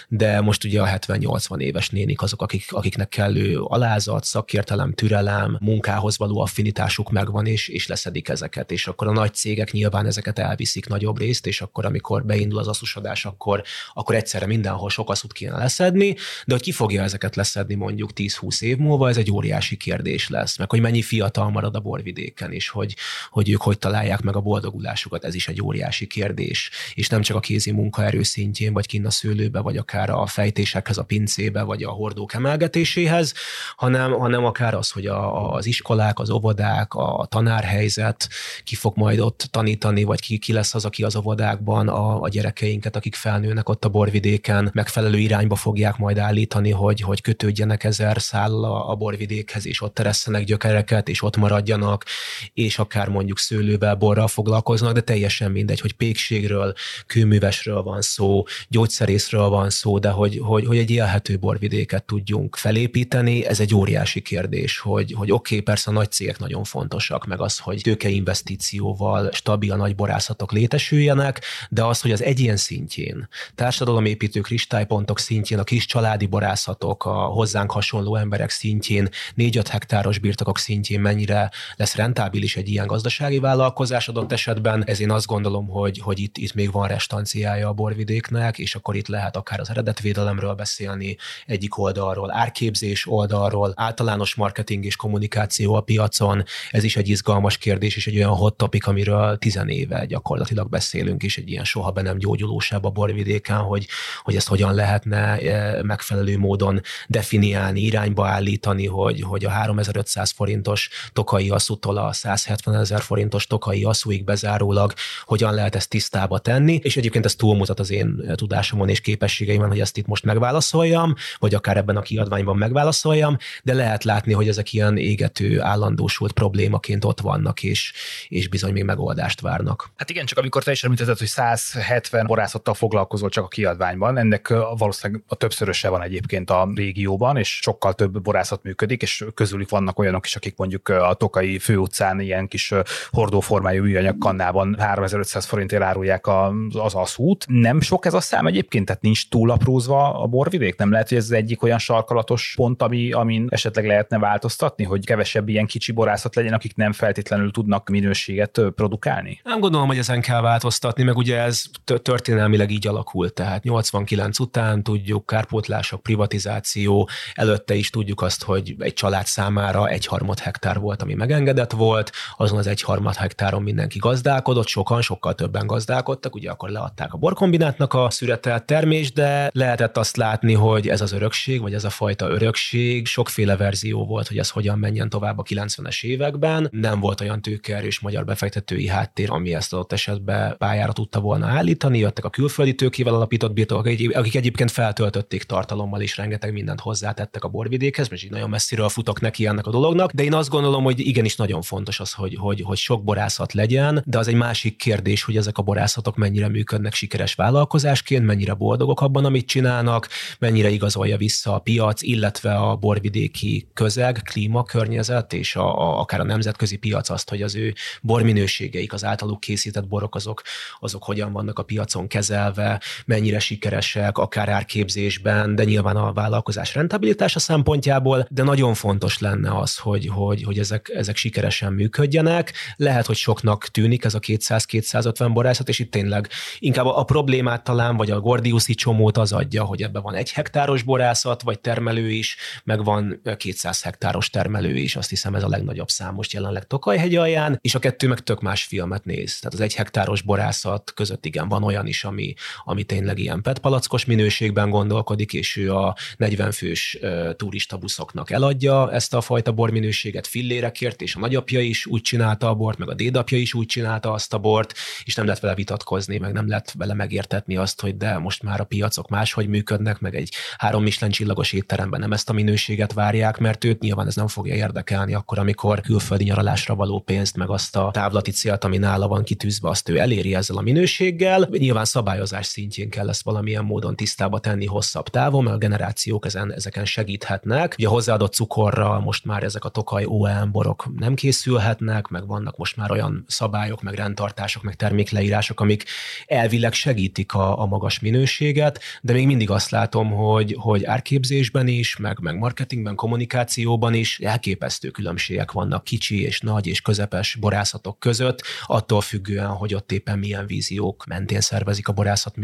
de most ugye a 70-80 éves nénik azok, akik, akiknek kellő alázat, szakértelem, türelem, munkához való affinitásuk megvan, és, és leszedik ezeket, és akkor a nagy cégek nyilván ezeket elviszik nagyobb részt, és akkor amikor beindul az asszusodás, akkor, akkor egyszerre mindenhol sok asszut kéne leszedni, de hogy ki fogja ezeket leszedni mondjuk 10-20 év múlva, ez egy óriási kérdés lesz, meg hogy mennyi fiatal marad a borvidéken, és hogy, hogy ők hogy találják meg a boldogulásukat, ez is egy óriási kérdés. És nem csak a kézi munkaerő szintjén, vagy kinn a szőlőbe, vagy akár a fejtésekhez, a pincébe, vagy a hordók emelgetéséhez, hanem, hanem akár az, hogy a, az iskolák, az óvodák, a tanárhelyzet, ki fog majd ott tanítani, vagy ki, ki lesz az, aki az óvodákban a, a gyerekeinket, akik felnőnek ott a borvidéken, megfelelő irányba fogják majd állítani, hogy, hogy kötődjenek ezer száll a, a borvidékhez, és ott teresszenek gyökereket, és ott maradjanak, és akár mondjuk szőlővel, borral foglalkoznak, de teljesen mindegy, hogy pékségről, kőművesről van szó, gyógyszerészről van szó, de hogy, hogy, hogy egy élhető borvidéket tudjunk felépíteni, ez egy óriási kérdés, hogy, hogy oké, okay, persze a nagy cégek nagyon fontosak, meg az, hogy tőkeinvestícióval stabil nagy borászatok létesüljenek, de az, hogy az egyén szintjén, társadalomépítő kristálypontok szintjén, a kis családi borászatok, a hozzánk hasonló emberek szintjén, 4-5 hektáros birtokok szintjén mennyire lesz rentábilis egy ilyen gazdasági vállalkozás adott esetben, ez én azt gondolom, hogy, hogy itt, itt még van restanciája a borvidéknek, és akkor itt lehet akár az eredetvédelemről beszélni, egyik oldalról, árképzés oldalról, általános marketing és kommunikáció a piacon, ez is egy izgalmas kérdés, és egy olyan hot topic, amiről tizenéve gyakorlatilag beszélünk, és egy ilyen soha be nem gyógyulósabb a borvidéken, hogy, hogy ezt hogyan lehetne e, megfelelő módon definiálni, irányba állítani, hogy, hogy a 3500 forintos tokai asszútól a 170 ezer forintos tokai asszúig bezárólag hogyan lehet ezt tisztába tenni, és egyébként ez túlmutat az én tudásomon és képességeimben, hogy ezt itt most megválaszoljam, vagy akár ebben a kiadványban megválaszoljam, de lehet látni, hogy ezek ilyen égető, állandósult problémaként ott vannak, és, és bizony még megoldást várnak. Hát igen, csak amikor te is említetted, hogy 170 borászattal foglalkozol csak a kiadványban, ennek valószínűleg a többszöröse van egyébként a régióban, és sokkal több borászat működik, és közülük vannak olyanok is, akik mondjuk a Tokai főutcán ilyen kis hordóformájú műanyag kannában 3500 forintért árulják az aszút. Nem sok ez a szám egyébként, tehát nincs túl aprózva a borvidék? Nem lehet, hogy ez az egyik olyan sarkalatos pont, ami, amin esetleg lehetne változtatni, hogy kevesebb ilyen kicsi borászat legyen, akik nem feltétlenül tudnak minőséget produkálni? Nem gondolom, hogy ezen kell változtatni, meg ugye ez történelmileg így alakult, tehát 89 után tudjuk, kárpótlások, privatizáció, előtte is tudjuk azt, hogy egy család számára egy harmad hektár volt, ami megengedett volt, azon az egy harmad hektáron mindenki gazdálkodott, sokan, sokkal többen gazdálkodtak, ugye akkor leadták a borkombinátnak a szüretelt termést, de lehetett azt látni, hogy ez az örökség, vagy ez a fajta örökség, sokféle verzió volt, hogy ez hogyan menjen tovább a 90-es években. Nem volt olyan tőkeerős magyar befektetői háttér, ami ezt adott esetben pályára tudta volna állítani. Jöttek a külföldi tőkével alapított birtokok, akik egyébként feltöltötték tartalommal és rengeteg mindent hozzátettek a borvidékhez, és így nagyon messziről futok neki ennek a dolognak. De én azt gondolom, hogy igenis nagyon fontos az, hogy, hogy, hogy sok borászat legyen, de az egy másik kérdés, hogy ezek a borászatok mennyire működnek sikeres vállalkozásként, mennyire boldogok abban, amit csinálnak, mennyire igazolja vissza a piac, illetve a borvidéki közeg, klíma, környezet és a, a, akár a nemzetközi piac azt, hogy az ő borminőségeik, az általuk készített borok azok, azok hogyan vannak a piacon kezelve, mennyire sikeresek, akár árképzésben, de nyilván a vállalkozás rentabilitása szempontjából, de nagyon fontos lenne az, hogy, hogy, hogy ezek, ezek sikeresen működjenek. Lehet, hogy soknak tűnik ez a 200-250 borászat, és itt tényleg inkább a problémát talán, vagy a Gordiuszi csomót az adja, hogy ebben van egy hektáros borászat, vagy termelő is, meg van 200 hektáros termelő is, azt hiszem ez a legnagyobb szám most jelenleg Tokajhegy alján, és a kettő meg tök más filmet néz. Tehát az egy hektáros borászat között igen, van olyan is, ami, ami tényleg ilyen petpalackos minőségben gondolkodik, és ő a 40 fős turista buszoknak eladja ezt a fajta borminőséget fillérekért, és a nagyapja is úgy csinálta a bort, meg a dédapja is úgy csinálta azt a bort, és nem lehet vele vitatkozni, meg nem lehet vele megértetni azt, hogy de most már a piacok máshogy működnek, meg egy három Michelin csillagos étteremben nem ezt a minőséget várják, mert őt nyilván ez nem fogja érdekelni akkor, amikor külföldi nyaralásra való pénzt, meg azt a távlati célt, ami nála van kitűzve, azt ő eléri ezzel a minőséggel. Nyilván szabályozás szintjén kell ezt valamilyen módon tisztába tenni hosszabb távon, mert a generációk ezen, ezeken segíthetnek. Ugye hozzáadott cukorra most már ezek a tokaj OEM borok nem készülhetnek, meg vannak most már olyan szabályok, meg rendtartások, meg termékleírások, amik elvileg segítik a, a magas minőséget, de még mindig azt látom, hogy, hogy árképzésben is, meg, meg marketingben, kommunikációban is elképesztő különbségek vannak kicsi és nagy és közepes borászatok között, attól függően, hogy ott éppen milyen víziók mentén szervezik a borászat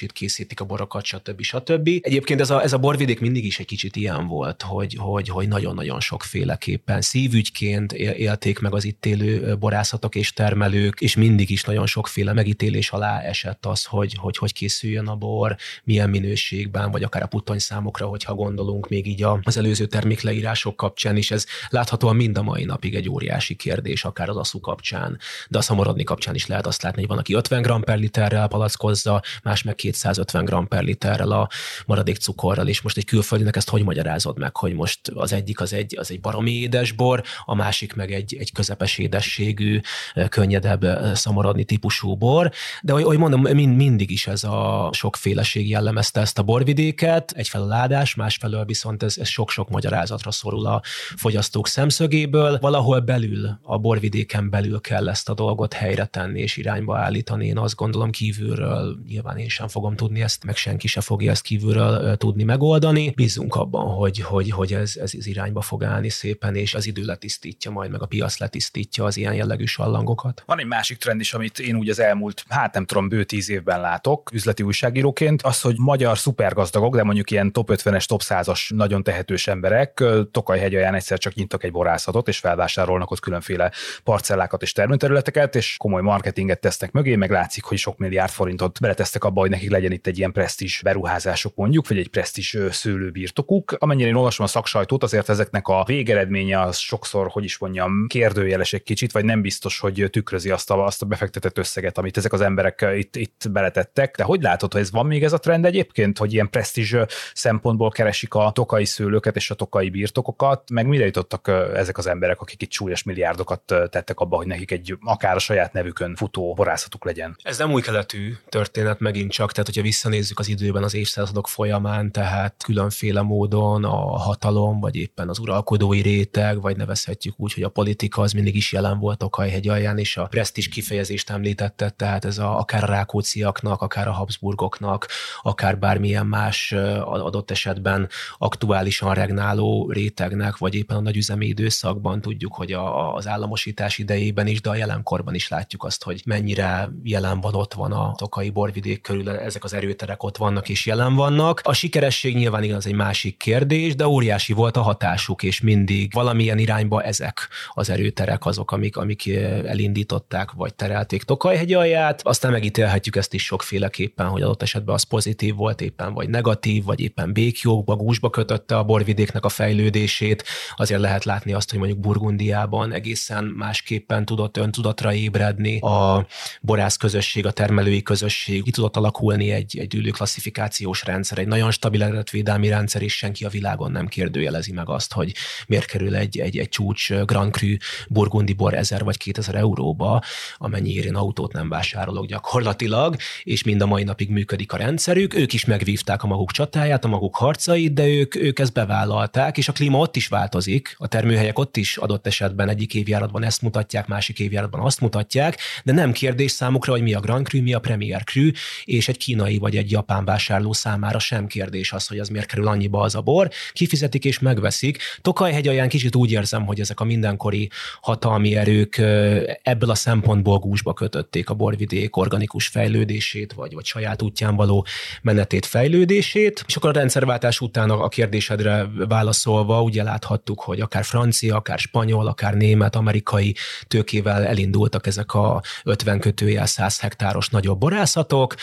működését, készítik a borokat, stb. stb. Egyébként ez a, ez a borvidék mindig is egy kicsit ilyen volt, hogy, hogy, hogy nagyon-nagyon sokféleképpen szívügyként élték meg az itt élő borászatok és termelők, és mindig is nagyon sokféle megítélés alá esett az, hogy hogy, hogy készüljön a bor, milyen minőségben, vagy akár a puttonyszámokra, hogyha gondolunk még így az előző termékleírások kapcsán is, ez láthatóan mind a mai napig egy óriási kérdés, akár az aszú kapcsán, de a szamorodni kapcsán is lehet azt látni, hogy van, aki 50 g per literrel palackozza, más meg 250 g per literrel a maradék cukorral, és most egy külföldinek ezt hogy magyarázod meg, hogy most az egyik az egy, az egy baromi édes bor, a másik meg egy, egy közepes édességű, könnyedebb szamorodni típusú bor, de hogy mondom, mind, mindig is ez a sokféleség jellemezte ezt a borvidéket, egyfelől ládás, másfelől viszont ez, ez sok-sok magyarázatra szorul a fogyasztók szemszögéből. Valahol belül, a borvidéken belül kell ezt a dolgot helyre tenni és irányba állítani. Én azt gondolom kívülről, nyilván én sem fogom tudni ezt, meg senki se fogja ezt kívülről tudni megoldani. Bízunk abban, hogy, hogy, hogy ez, ez az irányba fog állni szépen, és az idő letisztítja majd, meg a piac letisztítja az ilyen jellegű sallangokat. Van egy másik trend is, amit én úgy az elmúlt, hát nem tudom, bő tíz évben látok üzleti újságíróként, az, hogy magyar szupergazdagok, de mondjuk ilyen top 50-es, top 100-as nagyon tehetős emberek Tokaj-hegyaján egyszer csak nyitnak egy borászatot, és felvásárolnak ott különféle parcellákat és termőterületeket, és komoly marketinget tesznek mögé, meg látszik, hogy sok milliárd forintot beletesztek abba, hogy nekik legyen itt egy ilyen presztis beruházások mondjuk, vagy egy presztis szőlőbirtokuk. Amennyire én olvasom a szaksajtót, azért ezeknek a végeredménye az sokszor, hogy is mondjam, kérdőjeles egy kicsit, vagy nem biztos, hogy tükrözi azt a, azt a befektetett összeget, amit ezek az emberek itt, itt beletettek. De hogy látod, hogy ez van még ez a trend egyébként, hogy ilyen presztízs szempontból keresik a tokai szőlőket és a tokai birtokokat, meg mire jutottak ezek az emberek, akik itt súlyos milliárdokat tettek abba, hogy nekik egy akár a saját nevükön futó borászatuk legyen? Ez nem új keletű történet megint csak, tehát hogyha visszanézzük az időben az évszázadok folyamán, tehát különféle módon a hatalom, vagy éppen az uralkodói réteg, vagy nevezhetjük úgy, hogy a politika az mindig is jelen volt Okajhegy alján, és a presztis kifejezést említette, tehát ez a, akár a Rákóciaknak, akár a Habsburgoknak, akár bármilyen más adott esetben aktuálisan regnáló rétegnek, vagy éppen a nagyüzemi időszakban tudjuk, hogy a, az államosítás idejében is, de a jelenkorban is látjuk azt, hogy mennyire jelen van, ott van a tokai borvidék körül, ezek az erőterek ott vannak és jelen vannak. A sikeresség nyilván igaz egy másik kérdés, de óriási volt a hatásuk, és mindig valamilyen irányba ezek az erőterek azok, amik, amik elindították, vagy terelték Tokajhegy alját. Aztán megítélhetjük ezt is sokféleképpen, hogy adott esetben az pozitív volt éppen, vagy negatív, vagy éppen békjókba, gúzsba kötötte a borvidéknek a fejlődését. Azért lehet látni azt, hogy mondjuk Burgundiában egészen másképpen tudott öntudatra ébredni a borász közösség, a termelői közösség, ki tudott alakulni egy, egy ülő klasszifikációs rendszer, egy nagyon stabil eredetvédelmi rendszer, és senki a világon nem kérdőjelezi meg azt, hogy miért kerül egy, egy, egy csúcs Grand Cru burgundi bor 1000 vagy 2000 euróba, amennyiért én autót nem vásárolok gyakorlatilag, és mind a mai napig működik a rendszerük. Ők is megvívták a maguk csatáját, a maguk harcait, de ők, ők ezt bevállalták, és a klíma ott is változik, a termőhelyek ott is adott esetben egyik évjáratban ezt mutatják, másik évjáratban azt mutatják, de nem kérdés számukra, hogy mi a Grand Cru, mi a Premier Cru, és egy egy kínai vagy egy japán vásárló számára sem kérdés az, hogy az miért kerül annyiba az a bor. Kifizetik és megveszik. Tokaj alján kicsit úgy érzem, hogy ezek a mindenkori hatalmi erők ebből a szempontból gúzsba kötötték a borvidék organikus fejlődését, vagy, vagy saját útján való menetét, fejlődését. És akkor a rendszerváltás után a kérdésedre válaszolva ugye láthattuk, hogy akár francia, akár spanyol, akár német, amerikai tőkével elindultak ezek a 50 kötőjel 100 hektáros nagyobb borászatok.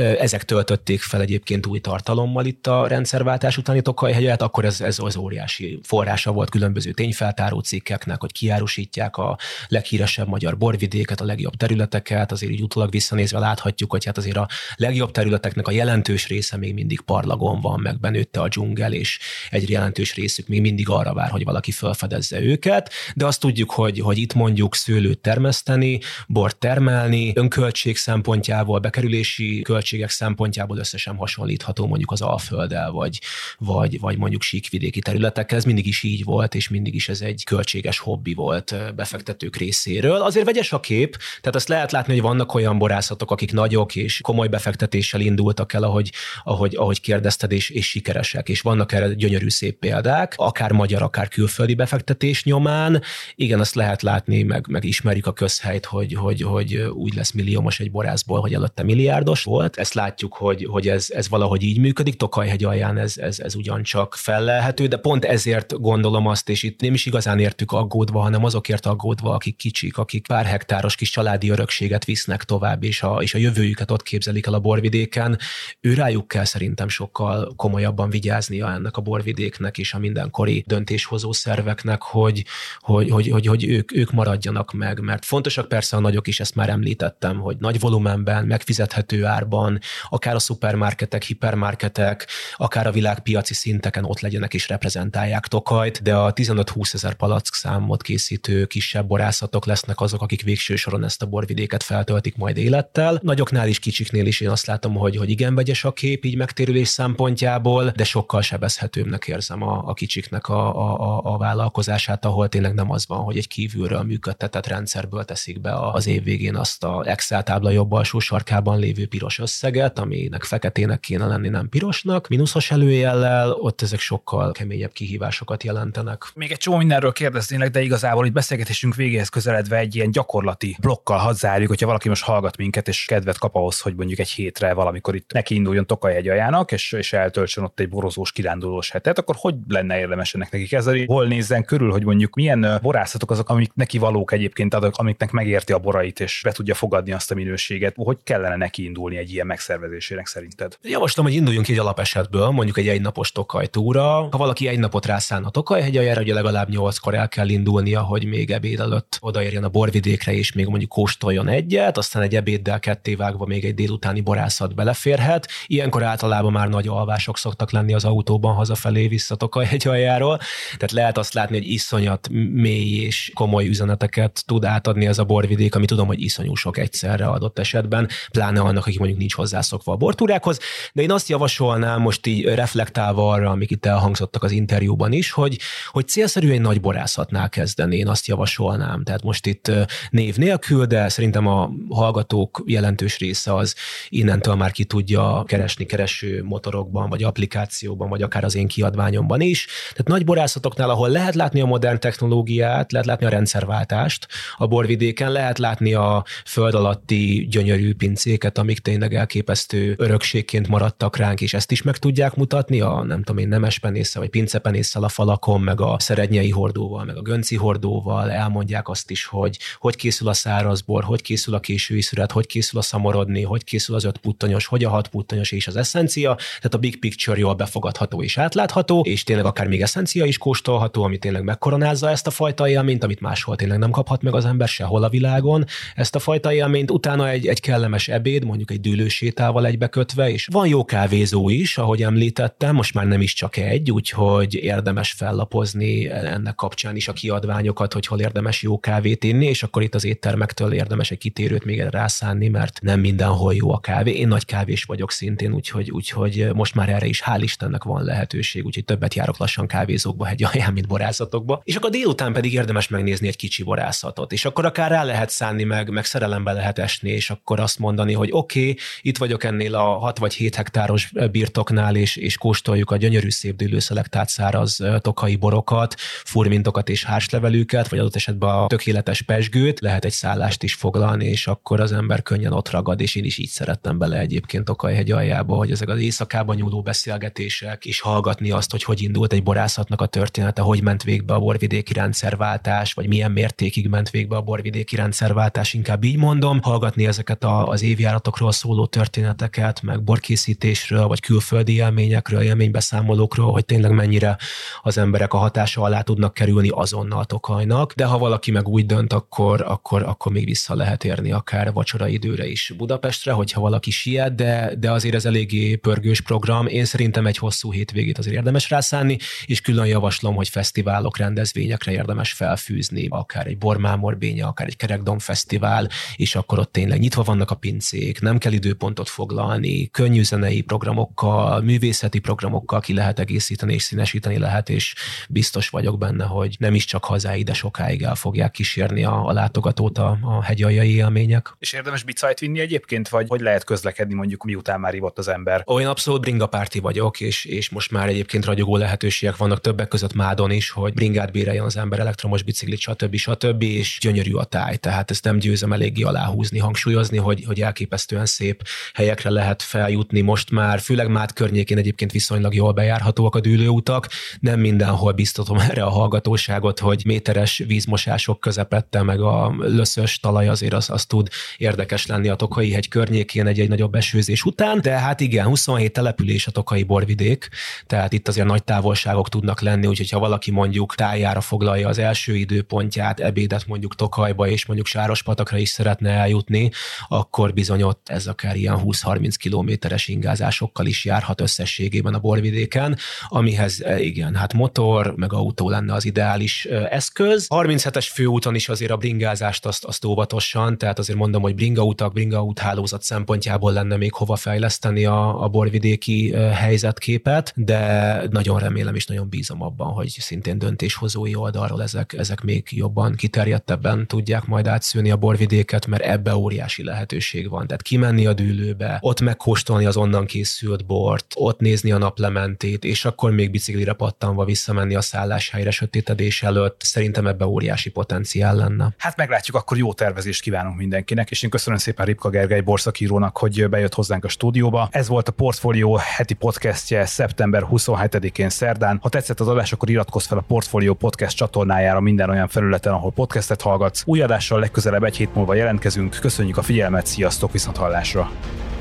Ezek töltötték fel egyébként új tartalommal itt a rendszerváltás utáni Tokaj-hegyet, akkor ez, ez az óriási forrása volt különböző tényfeltáró cikkeknek, hogy kiárusítják a leghíresebb magyar borvidéket, a legjobb területeket, azért így utólag visszanézve láthatjuk, hogy hát azért a legjobb területeknek a jelentős része még mindig parlagon van, meg benőtte a dzsungel, és egy jelentős részük még mindig arra vár, hogy valaki felfedezze őket, de azt tudjuk, hogy, hogy itt mondjuk szőlőt termeszteni, bort termelni, önköltség szempontjából, bekerülési költségek szempontjából összesen hasonlítható mondjuk az Alfölddel, vagy, vagy, vagy mondjuk síkvidéki területekkel. Ez mindig is így volt, és mindig is ez egy költséges hobbi volt befektetők részéről. Azért vegyes a kép, tehát azt lehet látni, hogy vannak olyan borászatok, akik nagyok és komoly befektetéssel indultak el, ahogy, ahogy, ahogy kérdezted, és, és sikeresek, és vannak erre gyönyörű szép példák, akár magyar, akár külföldi befektetés nyomán. Igen, azt lehet látni, meg, meg ismerjük a közhelyt, hogy, hogy, hogy úgy lesz milliómos egy borászból, hogy előtte milliárdos volt. Ezt látjuk, hogy, hogy ez, ez valahogy így működik. Tokajhegy alján ez, ez, ez ugyancsak fellelhető, de pont ezért gondolom azt, és itt nem is igazán értük aggódva, hanem azokért aggódva, akik kicsik, akik pár hektáros kis családi örökséget visznek tovább, és a, és a jövőjüket ott képzelik el a borvidéken. Ő rájuk kell szerintem sokkal komolyabban vigyáznia ennek a borvidéknek és a mindenkori döntéshozó szerveknek, hogy, hogy, hogy, hogy, hogy ők, ők maradjanak meg, mert fontosak persze a nagyok is, ezt már említettem, hogy nagy volumenben, megfizethető árban, akár a szupermarketek, hipermarketek, akár a világpiaci szinteken ott legyenek és reprezentálják Tokajt, de a 15-20 ezer palack számot készítő kisebb borászatok lesznek azok, akik végső soron ezt a borvidéket feltöltik majd élettel. Nagyoknál is, kicsiknél is én azt látom, hogy, hogy igen vegyes a kép így megtérülés szempontjából, de sokkal sebezhetőbbnek érzem a, a kicsiknek a, a, a vállalkozását, ahol tényleg nem az van, hogy egy kívülről működtetett rendszerből teszik be az év végén azt a Excel tábla jobb alsó sarkában lévő piros összeget, aminek feketének kéne lenni, nem pirosnak, mínuszos előjellel, ott ezek sokkal keményebb kihívásokat jelentenek. Még egy csomó mindenről kérdeznélek, de igazából itt beszélgetésünk végéhez közeledve egy ilyen gyakorlati blokkal hadd zárjuk, hogyha valaki most hallgat minket, és kedvet kap ahhoz, hogy mondjuk egy hétre valamikor itt neki induljon Tokaj ajának, és, és eltöltsön ott egy borozós kirándulós hetet, akkor hogy lenne érdemes ennek neki kezdeni? Hol nézzen körül, hogy mondjuk milyen borászatok azok, amik neki valók egyébként, azok, amiknek megérti a borait, és be tudja fogadni azt a minőséget. Hogy kellene neki indulni egy ilyen megszervezésének szerinted? Javaslom, hogy induljunk egy alapesetből, mondjuk egy egynapos Tokaj túra. Ha valaki egy napot rászán a Tokaj hegyaljára, ugye legalább nyolckor el kell indulnia, hogy még ebéd előtt odaérjen a borvidékre, és még mondjuk kóstoljon egyet, aztán egy ebéddel ketté vágva még egy délutáni borászat beleférhet. Ilyenkor általában már nagy alvások szoktak lenni az autóban hazafelé vissza Tokaj hegyaljáról. Tehát lehet azt látni, hogy iszonyat mély és komoly üzeneteket tud átadni ez a borvidék, ami tudom, hogy iszonyú sok egyszerre adott esetben, pláne annak, aki mondjuk nincs hozzászokva a bortúrákhoz. De én azt javasolnám most így reflektálva arra, amik itt elhangzottak az interjúban is, hogy, hogy célszerű egy nagy borászatnál kezdeni, én azt javasolnám. Tehát most itt név nélkül, de szerintem a hallgatók jelentős része az innentől már ki tudja keresni kereső motorokban, vagy applikációban, vagy akár az én kiadványomban is. Tehát nagy borászatoknál, ahol lehet látni a modern technológiát, lehet látni a rendszerváltást a borvidéken, lehet látni a föld alatti gyönyörű pincéket, amik tényleg elképesztő örökségként maradtak ránk, és ezt is meg tudják mutatni, a nem tudom én, nemespenésszel, vagy pincepenésszel a falakon, meg a szerednyei hordóval, meg a gönci hordóval, elmondják azt is, hogy hogy készül a szárazbor, hogy készül a késői szüret, hogy készül a szamorodni, hogy készül az öt puttonyos, hogy a hat puttonyos és az eszencia, tehát a big picture jól befogadható és átlátható, és tényleg akár még eszencia is kóstolható, ami tényleg megkoronázza ezt a fajta élményt, amit máshol tényleg nem kaphat meg az ember sehol a világon, ezt a fajta élményt, utána egy, egy kellemes ebéd, mondjuk egy dűlősétával egybekötve, és van jó kávézó is, ahogy említettem, most már nem is csak egy, úgyhogy érdemes fellapozni ennek kapcsán is a kiadványokat, hogy hol érdemes jó kávét inni, és akkor itt az éttermektől érdemes egy kitérőt még rászánni, mert nem mindenhol jó a kávé. Én nagy kávés vagyok szintén, úgyhogy, úgyhogy most már erre is hál' Istennek van lehetőség, úgyhogy többet járok lassan kávézókba, egy alján, mint borázatokba. És akkor délután pedig érdemes megnézni egy kicsi borászatot, és akkor akár rá lehet szánni, meg, meg szerelembe lehet esni, és akkor azt mondani, hogy oké, okay, itt vagyok ennél a 6 vagy 7 hektáros birtoknál, és, és kóstoljuk a gyönyörű szép dűlőszelektált száraz tokai borokat, furmintokat és hárslevelűket, vagy adott esetben a tökéletes pesgőt, lehet egy szállást is foglalni, és akkor az ember könnyen ott ragad, és én is így szerettem bele egyébként Tokajhegy aljába, hogy ezek az éjszakában nyúló beszélgetések, és hallgatni azt, hogy hogy indult egy borászatnak a története, hogy ment végbe a borvidéki rendszerváltás, vagy milyen mértékig ment végbe a borvidéki rendszerváltás, inkább így mondom, hallgatni ezeket a, az évjáratokról szóló történeteket, meg borkészítésről, vagy külföldi élményekről, élménybeszámolókról, hogy tényleg mennyire az emberek a hatása alá tudnak kerülni azonnal Tokajnak, de ha valaki meg úgy dönt, akkor, akkor, akkor még vissza lehet érni akár vacsora időre is Budapestre, hogyha valaki siet, de, de azért ez eléggé pörgős program. Én szerintem egy hosszú hétvégét azért érdemes rászánni, és külön javaslom, hogy fesztiválok, rendezvényekre érdemes felfűzni, akár egy bormámorbénye, akár egy kerekdom fesztivál, és akkor ott tényleg nyitva vannak a pincék, nem kell időpontot foglalni, könnyű zenei programokkal, művészeti programokkal ki lehet egészíteni és színesíteni lehet, és biztos vagyok benne, hogy nem is csak hazáig, de sokáig el fogják kísérni a, a látogatót a, a hegyaljai élmények. És érdemes bicajt vinni egyébként, vagy hogy lehet közlekedni mondjuk miután már ivott az ember? Olyan abszolút bringapárti vagyok, és, és most már egyébként ragyogó lehetőségek vannak többek között Mádon is, hogy bringát bíráljon az ember, elektromos biciklit, stb. stb. és gyönyörű a táj. Tehát ezt nem győzem eléggé aláhúzni, hangsúlyozni, hogy, hogy elképesztően szép helyekre lehet feljutni. Most már főleg Mád környékén egyébként viszonylag jól bejárhatóak a dűlőutak. Nem mindenhol biztatom erre a hallgatóságot, hogy méteres vízmosások közepette, meg a löszös talaj azért az, az tud érdekes lenni a Tokai hegy környékén egy-egy nagyobb esőzés után. De hát igen, 27 település a Tokai borvidék, tehát itt azért nagy távolságok tudnak lenni, úgyhogy ha valaki mondjuk tájára foglalja az első időpontját, ebédet mondjuk Tokajba és mondjuk Sárospatakra is szeretne eljutni, akkor bizony ott ez akár ilyen 20-30 kilométeres ingázásokkal is járhat összességében a borvidéken, amihez e, igen, hát motor, meg autó lenne az ideális eszköz. 37-es főúton is azért a bringázást azt, azt óvatosan, tehát azért mondom, hogy bringautak, bringaút hálózat szempontjából lenne még hova fejleszteni a, a borvidéki helyzetképet, de nagyon remélem és nagyon bízom abban, hogy szintén döntéshozói oldalról ezek, ezek még jobban kiterjedtebben tudják majd átszűni a borvidéket, mert ebbe óriási lehetőség van. Tehát kimenni a dűlőbe, ott megkóstolni az onnan készült bort, ott nézni a naplementét, és akkor még biciklire pattanva visszamenni a szálláshelyre sötétedés előtt. Szerintem ebbe óriási potenciál lenne. Hát meglátjuk, akkor jó tervezést kívánunk mindenkinek, és én köszönöm szépen Ripka Gergely borszakírónak, hogy bejött hozzánk a stúdióba. Ez volt a Portfolio heti podcastje szeptember 27-én szerdán. Ha tetszett az adás, akkor iratkozz fel a Portfolio podcast csatornájára minden olyan felületen, ahol podcastet hallgatsz. Új adással legközelebb egy hét múlva jelentkezünk. Köszönjük a figyelmet, sziasztok, viszont hallásra! Stop.